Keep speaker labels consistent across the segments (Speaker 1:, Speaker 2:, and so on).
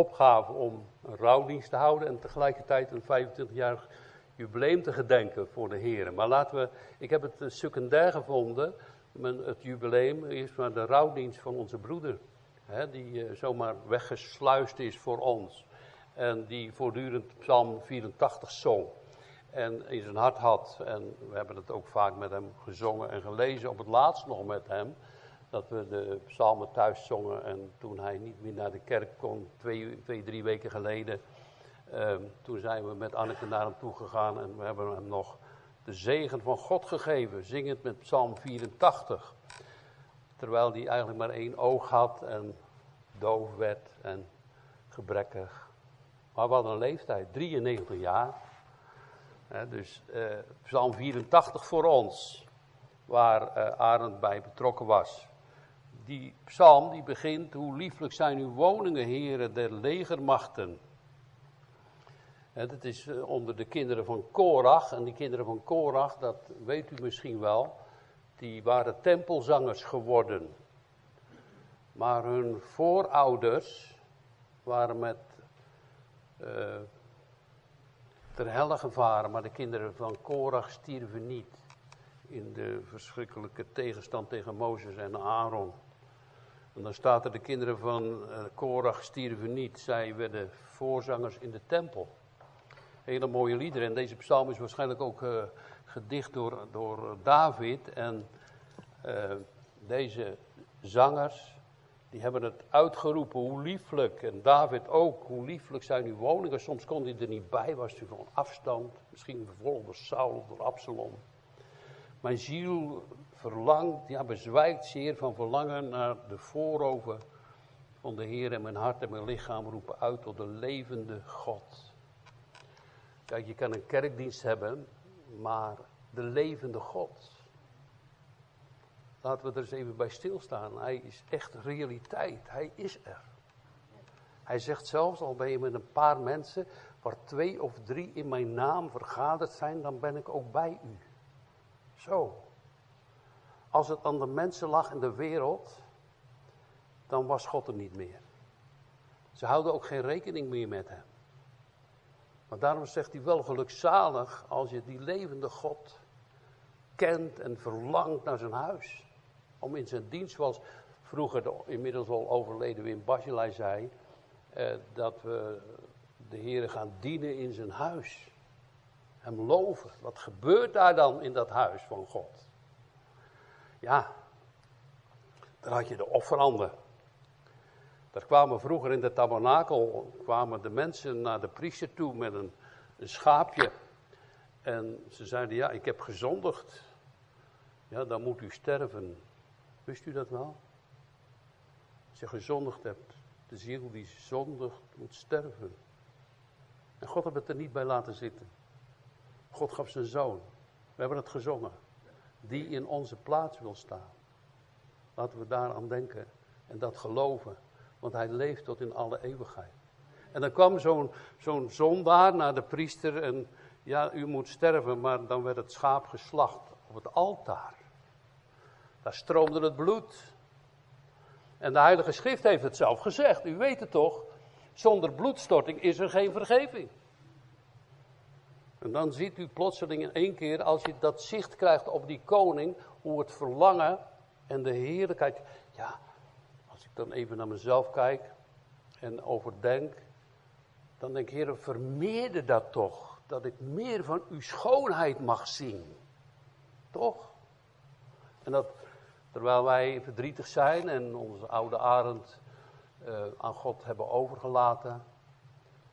Speaker 1: opgave om een rouwdienst te houden en tegelijkertijd een 25-jarig jubileum te gedenken voor de heren. Maar laten we, ik heb het secundair gevonden, het jubileum is maar de rouwdienst van onze broeder. Hè, die uh, zomaar weggesluist is voor ons. En die voortdurend Psalm 84 zong. En in zijn hart had. En we hebben het ook vaak met hem gezongen en gelezen. Op het laatst nog met hem. Dat we de psalmen thuis zongen. En toen hij niet meer naar de kerk kon, twee, twee drie weken geleden. Um, toen zijn we met Anneke naar hem toe gegaan. En we hebben hem nog de zegen van God gegeven. Zingend met Psalm 84. Terwijl hij eigenlijk maar één oog had en doof werd en gebrekkig. Maar hadden een leeftijd, 93 jaar. dus uh, Psalm 84 voor ons, waar uh, Arend bij betrokken was. Die psalm die begint, hoe lieflijk zijn uw woningen, heren der legermachten. Het is uh, onder de kinderen van Korach. En die kinderen van Korach, dat weet u misschien wel, die waren tempelzangers geworden. Maar hun voorouders waren met uh, ter helle gevaren, maar de kinderen van Korach stierven niet. In de verschrikkelijke tegenstand tegen Mozes en Aaron. En dan staat er, de kinderen van uh, Korach stierven niet. Zij werden voorzangers in de tempel. Hele mooie liederen. En deze psalm is waarschijnlijk ook uh, gedicht door, door David. En uh, deze zangers, die hebben het uitgeroepen, hoe lieflijk. En David ook, hoe lieflijk zijn uw woningen. Soms kon hij er niet bij, was hij van afstand. Misschien vervolgd door Saul of door Absalom. Mijn ziel verlangt, ja, bezwijkt zeer van verlangen naar de voorover van de Heer. En mijn hart en mijn lichaam roepen uit tot de levende God. Kijk, je kan een kerkdienst hebben, maar de levende God. Laten we er eens even bij stilstaan. Hij is echt realiteit. Hij is er. Hij zegt zelfs, al ben je met een paar mensen, waar twee of drie in mijn naam vergaderd zijn, dan ben ik ook bij u. Zo. Als het aan de mensen lag in de wereld, dan was God er niet meer. Ze houden ook geen rekening meer met hem. Maar daarom zegt hij wel gelukzalig als je die levende God kent en verlangt naar zijn huis. Om in zijn dienst, zoals vroeger de inmiddels al overleden Wim Bajelij zei, eh, dat we de Heer gaan dienen in zijn huis. Hem loven. Wat gebeurt daar dan in dat huis van God? Ja, dan had je de offeranden. Daar kwamen vroeger in de tabernakel kwamen de mensen naar de priester toe met een, een schaapje. En ze zeiden, ja, ik heb gezondigd. Ja, dan moet u sterven. Wist u dat wel? Als je gezondigd hebt, de ziel die zondigt moet sterven. En God heeft het er niet bij laten zitten. God gaf zijn zoon. We hebben het gezongen. Die in onze plaats wil staan. Laten we daaraan denken en dat geloven. Want hij leeft tot in alle eeuwigheid. En dan kwam zo'n zo'n zondaar naar de priester en ja, u moet sterven, maar dan werd het schaap geslacht op het altaar. Daar stroomde het bloed. En de Heilige Schrift heeft het zelf gezegd, u weet het toch? Zonder bloedstorting is er geen vergeving. En dan ziet u plotseling in één keer, als je dat zicht krijgt op die koning, hoe het verlangen en de heerlijkheid. Ja, als ik dan even naar mezelf kijk en overdenk, dan denk ik, Heer, vermeerde dat toch. Dat ik meer van uw schoonheid mag zien. Toch? En dat, terwijl wij verdrietig zijn en onze oude Arend uh, aan God hebben overgelaten,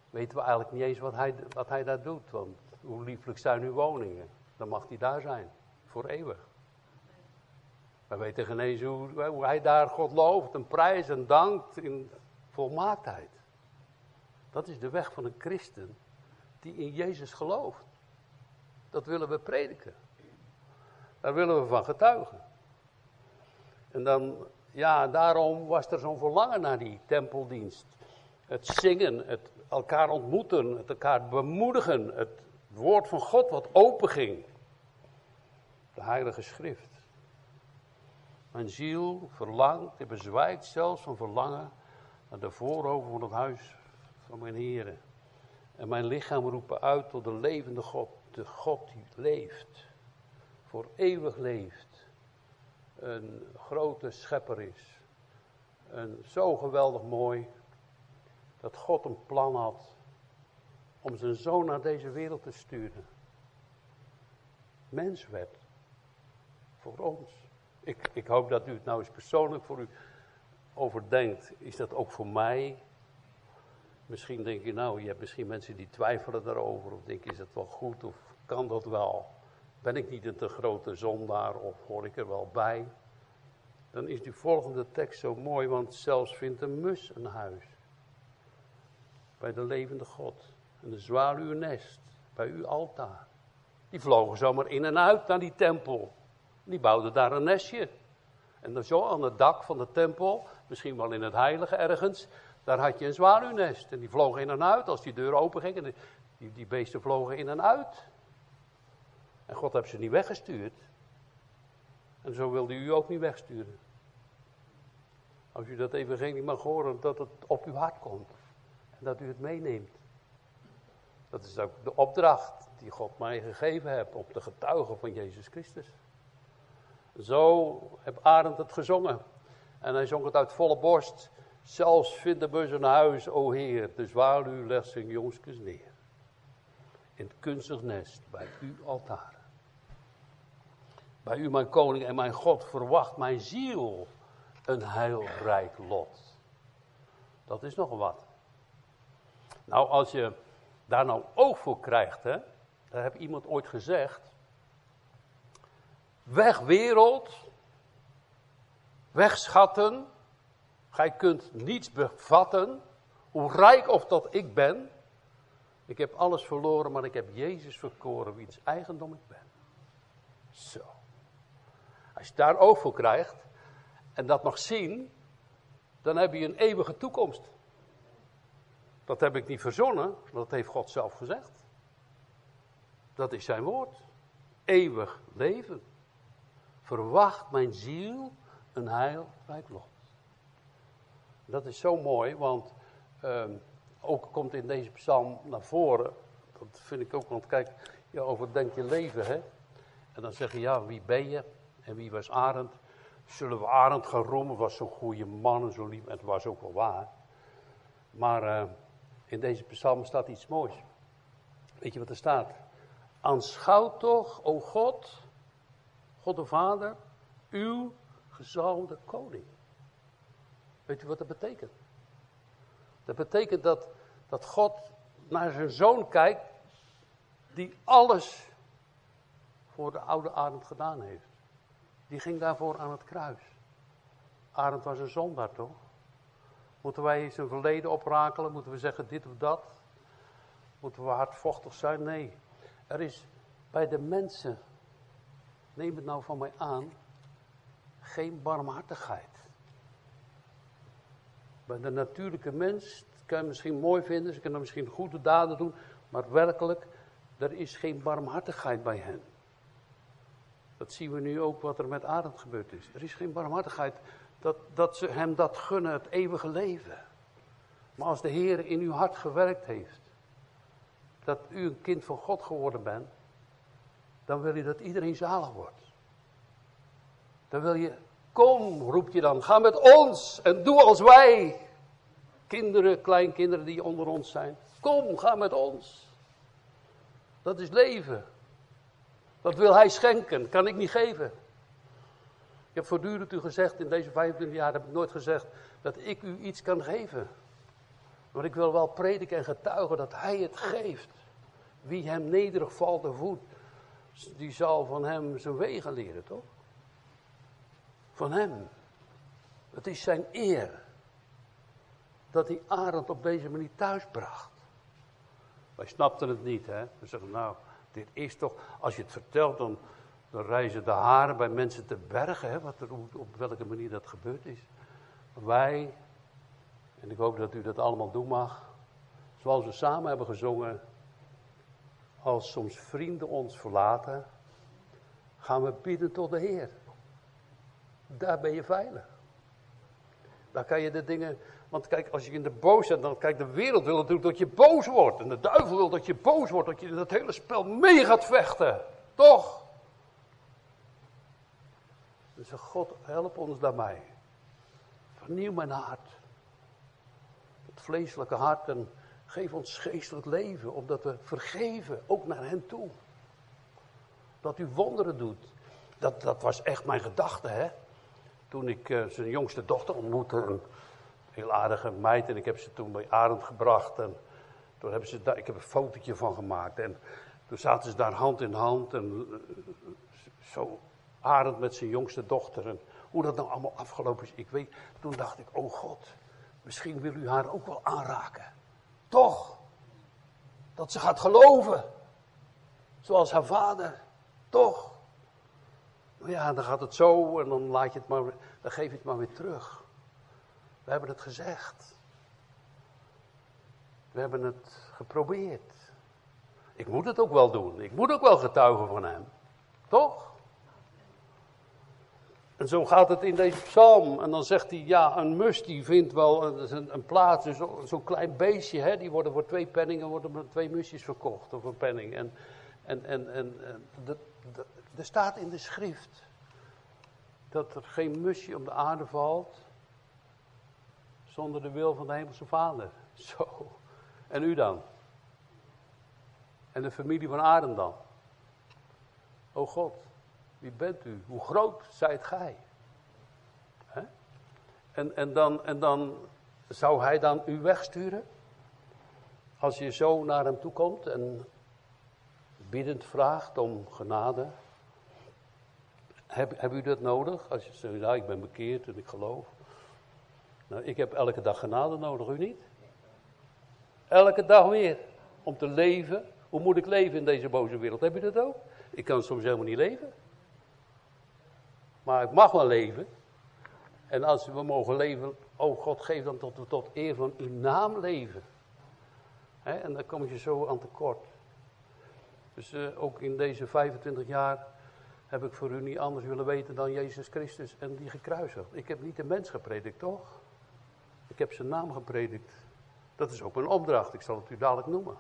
Speaker 1: weten we eigenlijk niet eens wat hij, wat hij daar doet. Want hoe lieflijk zijn uw woningen? Dan mag hij daar zijn, voor eeuwig. We weten geen eens hoe, hoe hij daar God looft en prijs en dankt in volmaaktheid. Dat is de weg van een christen die in Jezus gelooft. Dat willen we prediken. Daar willen we van getuigen. En dan, ja, daarom was er zo'n verlangen naar die tempeldienst. Het zingen, het elkaar ontmoeten, het elkaar bemoedigen, het woord van God wat open ging. De Heilige Schrift. Mijn ziel verlangt, en bezwijkt zelfs van verlangen naar de voorover van het huis van mijn Heer. En mijn lichaam roepen uit tot de levende God. De God die leeft. Voor eeuwig leeft. Een grote schepper is. En zo geweldig mooi. Dat God een plan had. Om zijn zoon naar deze wereld te sturen. Mens werd. Voor ons. Ik, ik hoop dat u het nou eens persoonlijk voor u overdenkt. Is dat ook voor mij? Misschien denk je, nou, je hebt misschien mensen die twijfelen daarover. Of denk je, is dat wel goed of kan dat wel? Ben ik niet een te grote zondaar of hoor ik er wel bij? Dan is die volgende tekst zo mooi, want zelfs vindt een mus een huis. Bij de levende God. En de nest bij uw altaar. Die vlogen zomaar in en uit naar die tempel. Die bouwden daar een nestje. En zo aan het dak van de tempel, misschien wel in het heilige ergens, daar had je een zwaluwnest. En die vlogen in en uit als die deur open ging. En die, die beesten vlogen in en uit. En God heeft ze niet weggestuurd. En zo wilde u ook niet wegsturen. Als u dat evangelie mag horen, dat het op uw hart komt. En dat u het meeneemt. Dat is ook de opdracht die God mij gegeven heeft om te getuigen van Jezus Christus. Zo heb Arend het gezongen. En hij zong het uit volle borst. Zelfs vinden we zijn huis, o Heer, de zwaluw legt zijn jongskes neer. In het kunstig nest, bij uw altaar. Bij u, mijn koning en mijn God, verwacht mijn ziel een heilrijk lot. Dat is nog wat. Nou, als je daar nou oog voor krijgt, hè, daar heb iemand ooit gezegd. Weg wereld, weg schatten, gij kunt niets bevatten, hoe rijk of dat ik ben. Ik heb alles verloren, maar ik heb Jezus verkoren, wiens eigendom ik ben. Zo. Als je daar oog voor krijgt en dat mag zien, dan heb je een eeuwige toekomst. Dat heb ik niet verzonnen, dat heeft God zelf gezegd. Dat is zijn woord. Eeuwig leven. Verwacht mijn ziel een heilrijk lot. Dat is zo mooi, want uh, ook komt in deze psalm naar voren. Dat vind ik ook, want kijk, je overdenkt je leven, hè. En dan zeg je, ja, wie ben je? En wie was Arend? Zullen we Arend gaan roemen? Was zo'n goede man en zo lief. En het was ook wel waar. Maar uh, in deze psalm staat iets moois. Weet je wat er staat? Aanschouw toch, o God, God de Vader, uw gezalmde koning. Weet u wat dat betekent? Dat betekent dat, dat God naar zijn zoon kijkt, die alles voor de oude Arend gedaan heeft. Die ging daarvoor aan het kruis. Arend was een zondaar toch? Moeten wij zijn verleden oprakelen? Moeten we zeggen dit of dat? Moeten we hardvochtig zijn? Nee. Er is bij de mensen, neem het nou van mij aan, geen barmhartigheid. Bij de natuurlijke mens, dat kan je misschien mooi vinden, ze kunnen misschien goede daden doen, maar werkelijk, er is geen barmhartigheid bij hen. Dat zien we nu ook wat er met Adam gebeurd is. Er is geen barmhartigheid dat, dat ze hem dat gunnen, het eeuwige leven. Maar als de Heer in uw hart gewerkt heeft, dat u een kind van God geworden bent, dan wil je dat iedereen zalig wordt. Dan wil je, kom, roep je dan, ga met ons en doe als wij. Kinderen, kleinkinderen die onder ons zijn, kom, ga met ons. Dat is leven. Dat wil hij schenken, kan ik niet geven. Ik heb voortdurend u gezegd, in deze 25 jaar heb ik nooit gezegd dat ik u iets kan geven. Maar ik wil wel prediken en getuigen dat hij het geeft. Wie hem nederig valt en voet, die zal van hem zijn wegen leren, toch? Van hem. Het is zijn eer dat hij Arend op deze manier thuis bracht. Wij snapten het niet, hè. We zeggen, nou, dit is toch, als je het vertelt, dan, dan reizen de haren bij mensen te bergen, hè, wat er, op welke manier dat gebeurd is. Wij, en ik hoop dat u dat allemaal doen mag, zoals we samen hebben gezongen, als soms vrienden ons verlaten, gaan we bidden tot de Heer. Daar ben je veilig. Daar kan je de dingen Want kijk, als je in de boos bent, dan kijk, de wereld wil natuurlijk dat je boos wordt. En de duivel wil dat je boos wordt, dat je dat hele spel mee gaat vechten. Toch? Dus God, help ons daarbij. Vernieuw mijn hart. Het vleeselijke hart en geef ons geestelijk leven, omdat we vergeven, ook naar hen toe. Dat u wonderen doet. Dat, dat was echt mijn gedachte, hè. Toen ik uh, zijn jongste dochter ontmoette, een heel aardige meid, en ik heb ze toen bij Arend gebracht. En toen hebben ze daar, ik heb een fotootje van gemaakt. En toen zaten ze daar hand in hand en uh, zo Arend met zijn jongste dochter. En hoe dat nou allemaal afgelopen is, ik weet. Toen dacht ik, oh God, misschien wil u haar ook wel aanraken. Toch? Dat ze gaat geloven. Zoals haar vader. Toch? Ja, dan gaat het zo en dan laat je het maar, dan geef je het maar weer terug. We hebben het gezegd. We hebben het geprobeerd. Ik moet het ook wel doen. Ik moet ook wel getuigen van hem. Toch? En zo gaat het in deze psalm. En dan zegt hij, ja, een mus die vindt wel een, een plaats, dus zo'n klein beestje, hè, die worden voor twee penningen, worden twee musjes verkocht, of een penning. En, en, en, en, er staat in de schrift dat er geen musje om de aarde valt zonder de wil van de hemelse vader. Zo. En u dan? En de familie van Adam dan? O God, wie bent u? Hoe groot zijt gij? En, en, dan, en dan zou hij dan u wegsturen? Als je zo naar hem toe komt en biddend vraagt om genade. Heb, heb u dat nodig? Als je zegt, nou ik ben bekeerd en ik geloof. Nou, ik heb elke dag genade nodig, u niet? Elke dag weer. Om te leven. Hoe moet ik leven in deze boze wereld? Heb je dat ook? Ik kan soms helemaal niet leven. Maar ik mag wel leven. En als we mogen leven, oh God, geef dan tot we tot eer van uw naam leven. en dan kom je zo aan tekort. Dus uh, ook in deze 25 jaar heb ik voor u niet anders willen weten dan Jezus Christus en die gekruisigd. Ik heb niet de mens gepredikt, toch? Ik heb zijn naam gepredikt. Dat is ook mijn opdracht, ik zal het u dadelijk noemen.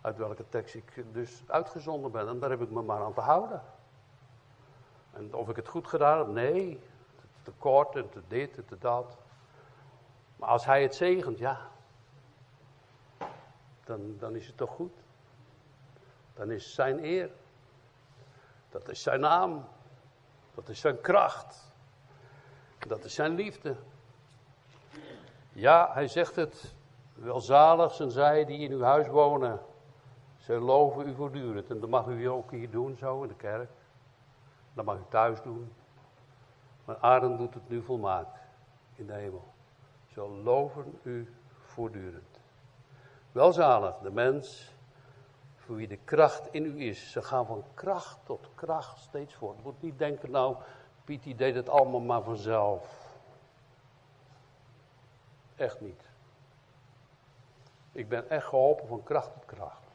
Speaker 1: Uit welke tekst ik dus uitgezonden ben. En daar heb ik me maar aan te houden. En of ik het goed gedaan heb? Nee. Te kort en te dit en te dat. Maar als hij het zegent, ja. Dan, dan is het toch goed. Dan is zijn eer. Dat is zijn naam. Dat is zijn kracht. Dat is zijn liefde. Ja, hij zegt het. Welzalig zijn zij die in uw huis wonen. Zij loven u voortdurend. En dat mag u ook hier doen, zo in de kerk. Dat mag u thuis doen. Maar Arend doet het nu volmaakt in de hemel. Ze loven u voortdurend. Welzalig, de mens voor wie de kracht in u is. Ze gaan van kracht tot kracht steeds voort. Moet niet denken, nou, Piet die deed het allemaal maar vanzelf. Echt niet. Ik ben echt geholpen van kracht tot kracht.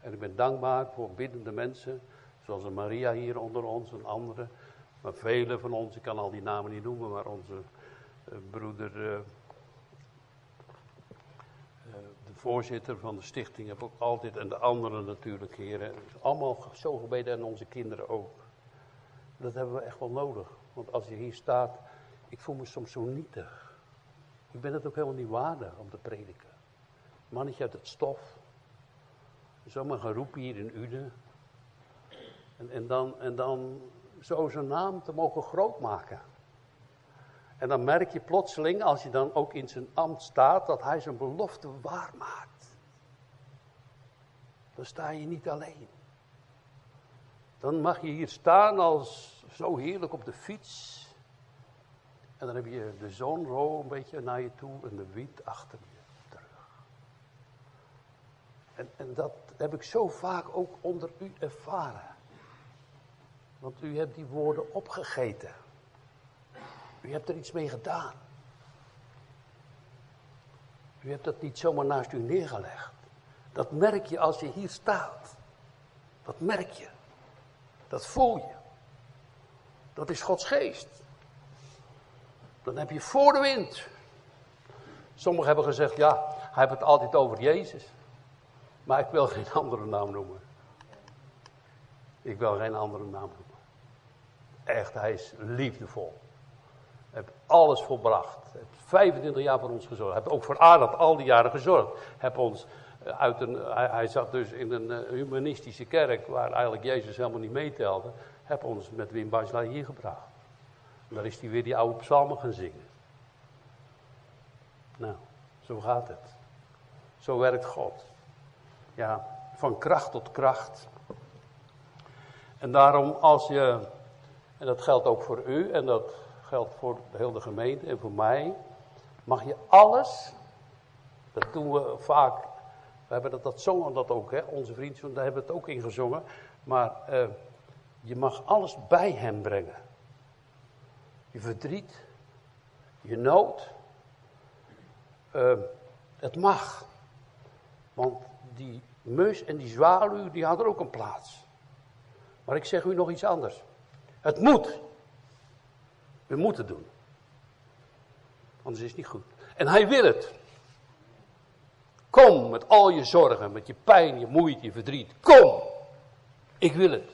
Speaker 1: En ik ben dankbaar voor biddende mensen Zoals een Maria hier onder ons en anderen. Maar vele van ons, ik kan al die namen niet noemen, maar onze uh, broeder, uh, uh, de voorzitter van de stichting, heb ook altijd, en de anderen natuurlijk, heren. Allemaal zo gebeden en onze kinderen ook. Dat hebben we echt wel nodig. Want als je hier staat, ik voel me soms zo nietig. Ik ben het ook helemaal niet waardig om te prediken. Mannetje uit het stof. Zomaar geroepen hier in Uden. En, en, dan, en dan zo zijn naam te mogen groot maken. En dan merk je plotseling, als je dan ook in zijn ambt staat, dat hij zijn belofte waarmaakt. Dan sta je niet alleen. Dan mag je hier staan als zo heerlijk op de fiets. En dan heb je de zon zo een beetje naar je toe en de wind achter je terug. En, en dat heb ik zo vaak ook onder u ervaren. Want u hebt die woorden opgegeten. U hebt er iets mee gedaan. U hebt dat niet zomaar naast u neergelegd. Dat merk je als je hier staat. Dat merk je. Dat voel je. Dat is Gods geest. Dan heb je voor de wind. Sommigen hebben gezegd, ja, hij heeft het altijd over Jezus. Maar ik wil geen andere naam noemen. Ik wil geen andere naam noemen. Echt, hij is liefdevol. Hij heeft alles volbracht. Hij heeft 25 jaar voor ons gezorgd. Hij heeft ook voor Adat al die jaren gezorgd. Hij, ons eh, uit een, hij, zat dus in een eh, humanistische kerk waar eigenlijk Jezus helemaal niet meetelde. Hij ons met Wim Basla hier gebracht. En daar is hij weer die oude psalmen gaan zingen. Nou, zo gaat het. Zo werkt God. Ja, van kracht tot kracht. En daarom als je, en dat geldt ook voor u en dat geldt voor de hele gemeente en voor mij, mag je alles, dat doen we vaak, we hebben dat, dat zongen dat ook, hè, onze vrienden, daar hebben we het ook in gezongen, maar uh, je mag alles bij hem brengen. Je verdriet, je nood, uh, het mag. Want die mus en die zwaluw, die hadden ook een plaats. Maar ik zeg u nog iets anders. Het moet. We moeten doen. Anders is het niet goed. En hij wil het. Kom met al je zorgen, met je pijn, je moeite, je verdriet. Kom. Ik wil het.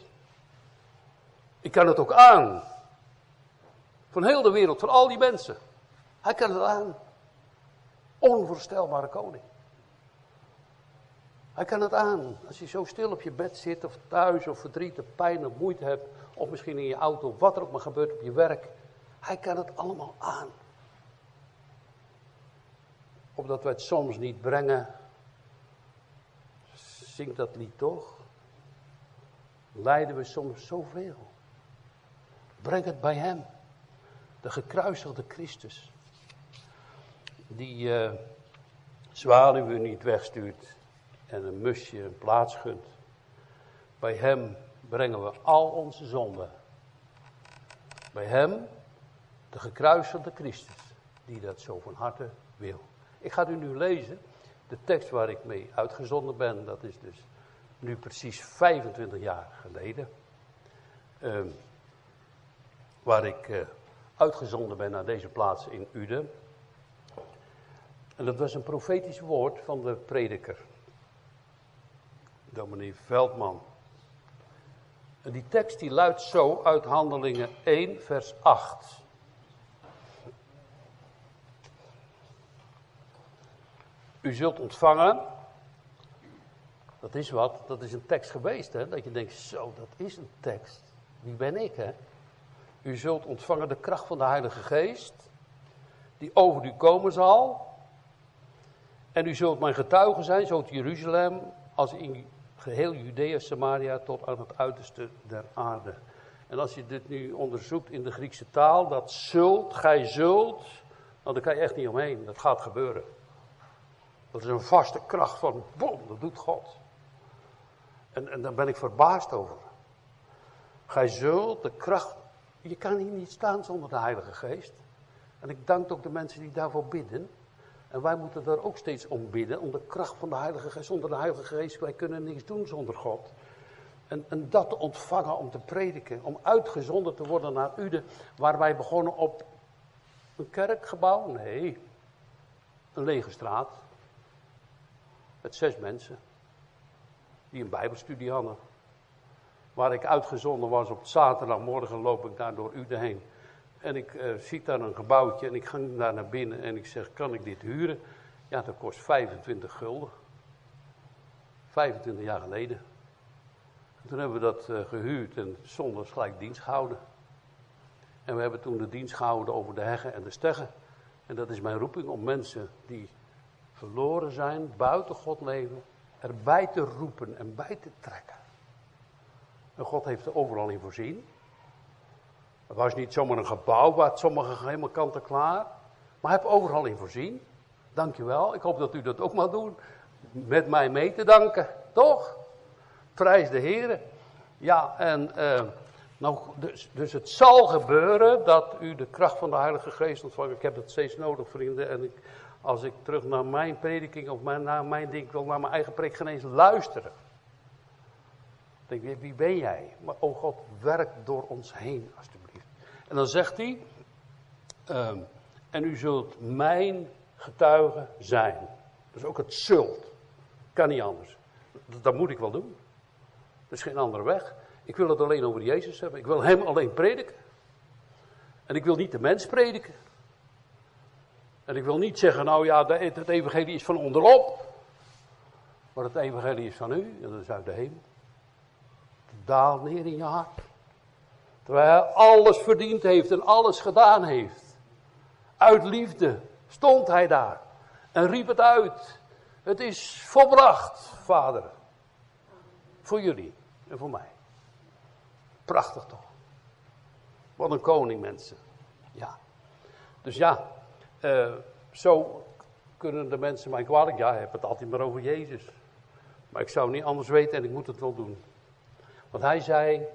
Speaker 1: Ik kan het ook aan. Van heel de wereld, van al die mensen. Hij kan het aan. Onvoorstelbare koning. Hij kan het aan. Als je zo stil op je bed zit, of thuis, of verdriet, of pijn, of moeite hebt, of misschien in je auto, wat er ook maar gebeurt op je werk. Hij kan het allemaal aan. Opdat we het soms niet brengen, zingt dat lied toch? Lijden we soms zoveel. Breng het bij hem. De gekruisigde Christus. Die uh, zwaluwen niet wegstuurt en een musje een plaats gunt. Bij hem brengen we al onze zonden. Bij hem, de gekruisigde Christus, die dat zo van harte wil. Ik ga u nu lezen, de tekst waar ik mee uitgezonden ben, dat is dus nu precies 25 jaar geleden. Uh, waar ik uh, uitgezonden ben naar deze plaats in Uden. En dat was een profetisch woord van de prediker dominee Veldman. En die tekst die luidt zo uit Handelingen 1, vers 8. U zult ontvangen, dat is wat, dat is een tekst geweest, hè? dat je denkt, zo, dat is een tekst. Wie ben ik, hè? U zult ontvangen de kracht van de Heilige Geest, die over u komen zal. En u zult mijn getuige zijn, zo te Jeruzalem, als in geheel Judea, Samaria tot aan het uiterste der aarde. En als je dit nu onderzoekt in de Griekse taal, dat zult, gij zult, nou, kan je echt niet omheen. Dat gaat gebeuren. Dat is een vaste kracht van, boom, dat doet God. En, en daar ben ik verbaasd over. Gij zult de kracht, je kan hier niet staan zonder de Heilige Geest. En ik dank ook de mensen die daarvoor bidden. En wij moeten daar ook steeds om bidden, om de kracht van de Heilige Geest. Zonder de Heilige Geest, wij kunnen niks doen zonder God. En, en dat te ontvangen om te prediken, om uitgezonden te worden naar Uden, waar wij begonnen op een kerkgebouw? Nee, een lege straat. Met zes mensen, die een bijbelstudie hadden. Waar ik uitgezonden was op zaterdagmorgen loop ik daar door Uden heen. En ik uh, zie daar een gebouwtje en ik ga daar naar binnen en ik zeg, kan ik dit huren? Ja, dat kost 25 gulden. 25 jaar geleden. En toen hebben we dat uh, gehuurd en zondags gelijk dienst gehouden. En we hebben toen de dienst gehouden over de heggen en de steggen. En dat is mijn roeping om mensen die verloren zijn, buiten God leven, erbij te roepen en bij te trekken. En God heeft er overal in voorzien. Het was niet zomaar een gebouw waar sommige helemaal kanten klaar. Maar heb overal in voorzien. Dankjewel. Ik hoop dat u dat ook mag doen. Met mij mee te danken. Toch? Prijs de Heer. Ja, en uh, nou, dus, dus het zal gebeuren dat u de kracht van de Heilige Geest ontvangt. Ik heb dat steeds nodig, vrienden. En ik, als ik terug naar mijn prediking of mijn, naar mijn ding wil, naar mijn eigen preek, geen eens luisteren. Dan denk ik, wie ben jij? Maar oh God, werk door ons heen, alsjeblieft. En dan zegt hij, uh, En u zult mijn getuige zijn. Dus ook het zult. Kan niet anders. Dat, dat moet ik wel doen. Er is geen andere weg. Ik wil het alleen over Jezus hebben. Ik wil hem alleen prediken. En ik wil niet de mens prediken. En ik wil niet zeggen, nou ja, het evangelie is van onderop. Maar het evangelie is van u, en dat is uit de hemel. Daal neer in je hart. Terwijl hij alles verdiend heeft en alles gedaan heeft. Uit liefde stond hij daar en riep het uit. Het is volbracht, vader. Voor jullie en voor mij. Prachtig toch? Wat een koning, mensen. Ja. Dus ja, uh, zo kunnen de mensen mij kwalijk. Ja, ik heb het altijd maar over Jezus. Maar ik zou niet anders weten en ik moet het wel doen. Want hij zei,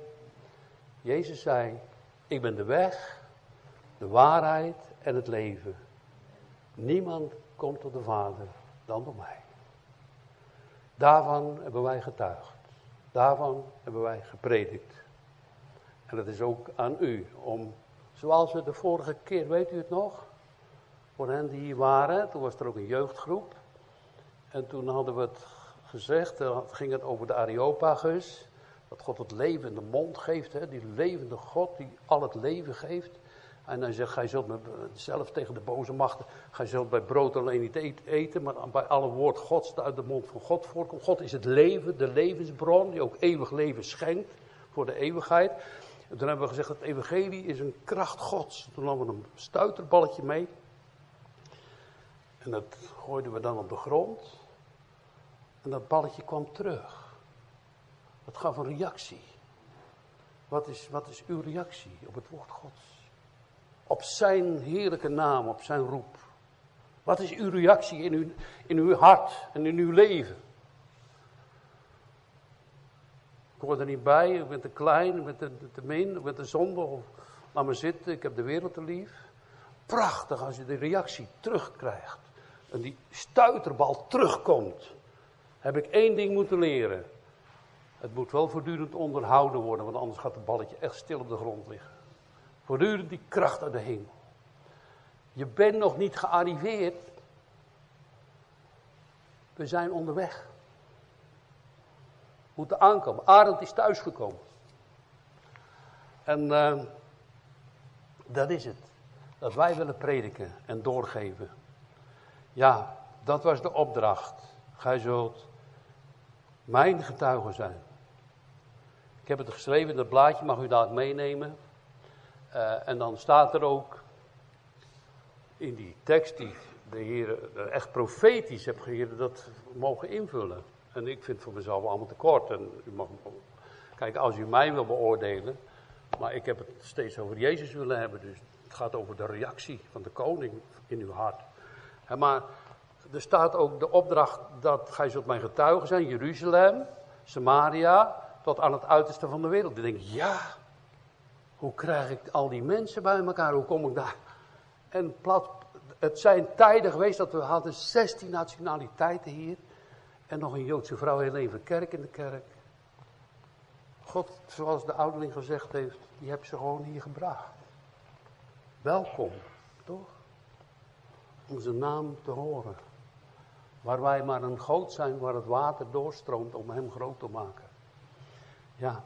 Speaker 1: Jezus zei, ik ben de weg, de waarheid en het leven. Niemand komt tot de Vader dan door mij. Daarvan hebben wij getuigd. Daarvan hebben wij gepredikt. En het is ook aan u om, zoals we de vorige keer, weet u het nog? Voor hen die hier waren, toen was er ook een jeugdgroep. En toen hadden we het gezegd, dan ging het over de Areopagus. Dat God het leven in de mond geeft, hè, die levende God die al het leven geeft. En hij zegt, gij zult met, zelf tegen de boze machten, gij zult bij brood alleen niet eten, maar bij alle woord Gods uit de mond van God voorkomt. God is het leven, de levensbron, die ook eeuwig leven schenkt voor de eeuwigheid. En toen hebben we gezegd, het evangelie is een kracht Gods. Toen hadden we een stuiterballetje mee. En dat gooiden we dan op de grond. En dat balletje kwam terug. Dat gaf een reactie. Wat is, wat is uw reactie op het woord Gods? Op zijn heerlijke naam, op zijn roep. Wat is uw reactie in uw, in uw hart en in uw leven? Ik hoor er niet bij, ik ben te klein, ik ben te, te min, ik ben te zonde. Of, laat me zitten, ik heb de wereld te lief. Prachtig als je de reactie terugkrijgt. En die stuiterbal terugkomt. Heb ik één ding moeten leren. Het moet wel voortdurend onderhouden worden, want anders gaat het balletje echt stil op de grond liggen. Voortdurend die kracht uit de hemel. Je bent nog niet gearriveerd. We zijn onderweg. We moeten aankomen. Arend is thuisgekomen. En uh, dat is het. Dat wij willen prediken en doorgeven. Ja, dat was de opdracht. Gij zult mijn getuige zijn. Ik heb het geschreven het blaadje, mag u daar meenemen. Uh, en dan staat er ook in die tekst die de Heer echt profetisch heeft gegeven, dat mogen invullen. En ik vind voor mezelf allemaal te kort. En u mag, kijk, als u mij wil beoordelen, maar ik heb het steeds over Jezus willen hebben. Dus het gaat over de reactie van de koning in uw hart. maar er staat ook de opdracht dat gij zult mijn getuigen zijn, Jeruzalem, Samaria, tot aan het uiterste van de wereld. Ik denk, ja, hoe krijg ik al die mensen bij elkaar? Hoe kom ik daar? En plat, het zijn tijden geweest dat we hadden 16 nationaliteiten hier. En nog een Joodse vrouw heel even kerk in de kerk. God, zoals de ouderling gezegd heeft, die heb ze gewoon hier gebracht. Welkom, toch? Om zijn naam te horen. Waar wij maar een goot zijn waar het water doorstroomt om hem groot te maken. Ja.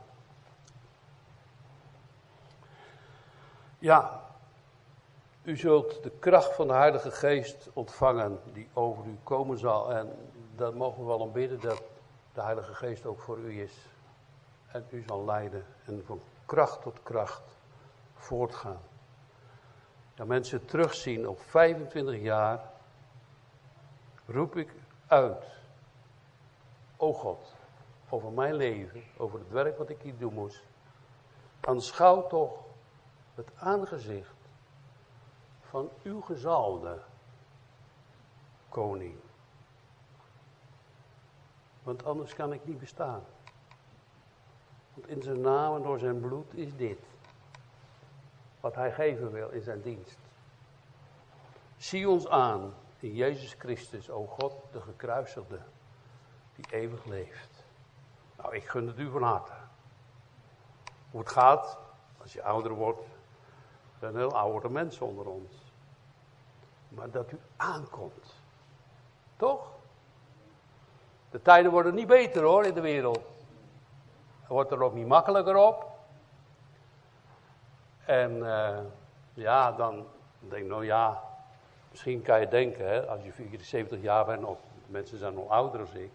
Speaker 1: Ja. U zult de kracht van de Heilige Geest ontvangen die over u komen zal. En dat mogen we wel om bidden dat de Heilige Geest ook voor u is. En u zal leiden en van kracht tot kracht voortgaan. Ja, mensen terugzien op 25 jaar roep ik uit. O God, over mijn leven, over het werk wat ik hier doen moest. Aanschouw toch het aangezicht van uw gezalde koning. Want anders kan ik niet bestaan. Want in zijn naam en door zijn bloed is dit. Wat hij geven wil in zijn dienst. Zie ons aan in Jezus Christus, o God, de gekruisigde, die eeuwig leeft. Nou, ik gun het u van harte. Hoe het gaat, als je ouder wordt, zijn heel oude mensen onder ons. maar dat u aankomt. Toch? De tijden worden niet beter hoor in de wereld. Het wordt er ook niet makkelijker op. En uh, ja, dan denk ik, nou ja, misschien kan je denken, hè, als je 74 jaar bent, of mensen zijn nog ouder dan ik.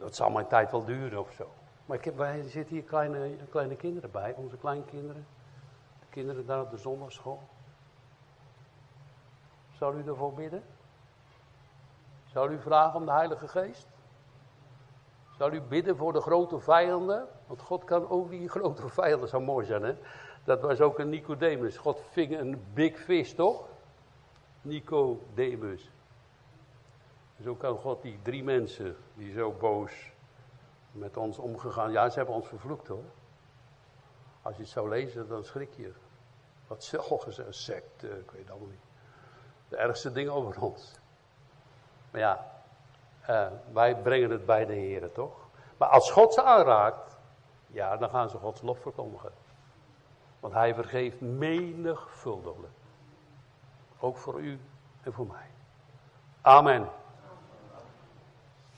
Speaker 1: Dat zal mijn tijd wel duren of zo. Maar ik heb, wij zitten hier kleine, kleine kinderen bij, onze kleinkinderen. De kinderen daar op de zondagschool. Zal u ervoor bidden? Zal u vragen om de Heilige Geest? Zal u bidden voor de grote vijanden? Want God kan ook die grote vijanden, zou mooi zijn hè. Dat was ook een Nicodemus. God ving een big fish toch? Nicodemus. Zo kan God die drie mensen die zo boos met ons omgegaan. Ja, ze hebben ons vervloekt hoor. Als je het zou lezen, dan schrik je. Wat een sect, ik weet het allemaal niet. De ergste dingen over ons. Maar ja, uh, wij brengen het bij de Heer, toch? Maar als God ze aanraakt, ja, dan gaan ze Gods lof verkondigen. Want hij vergeeft menigvuldiglijk. Ook voor u en voor mij. Amen.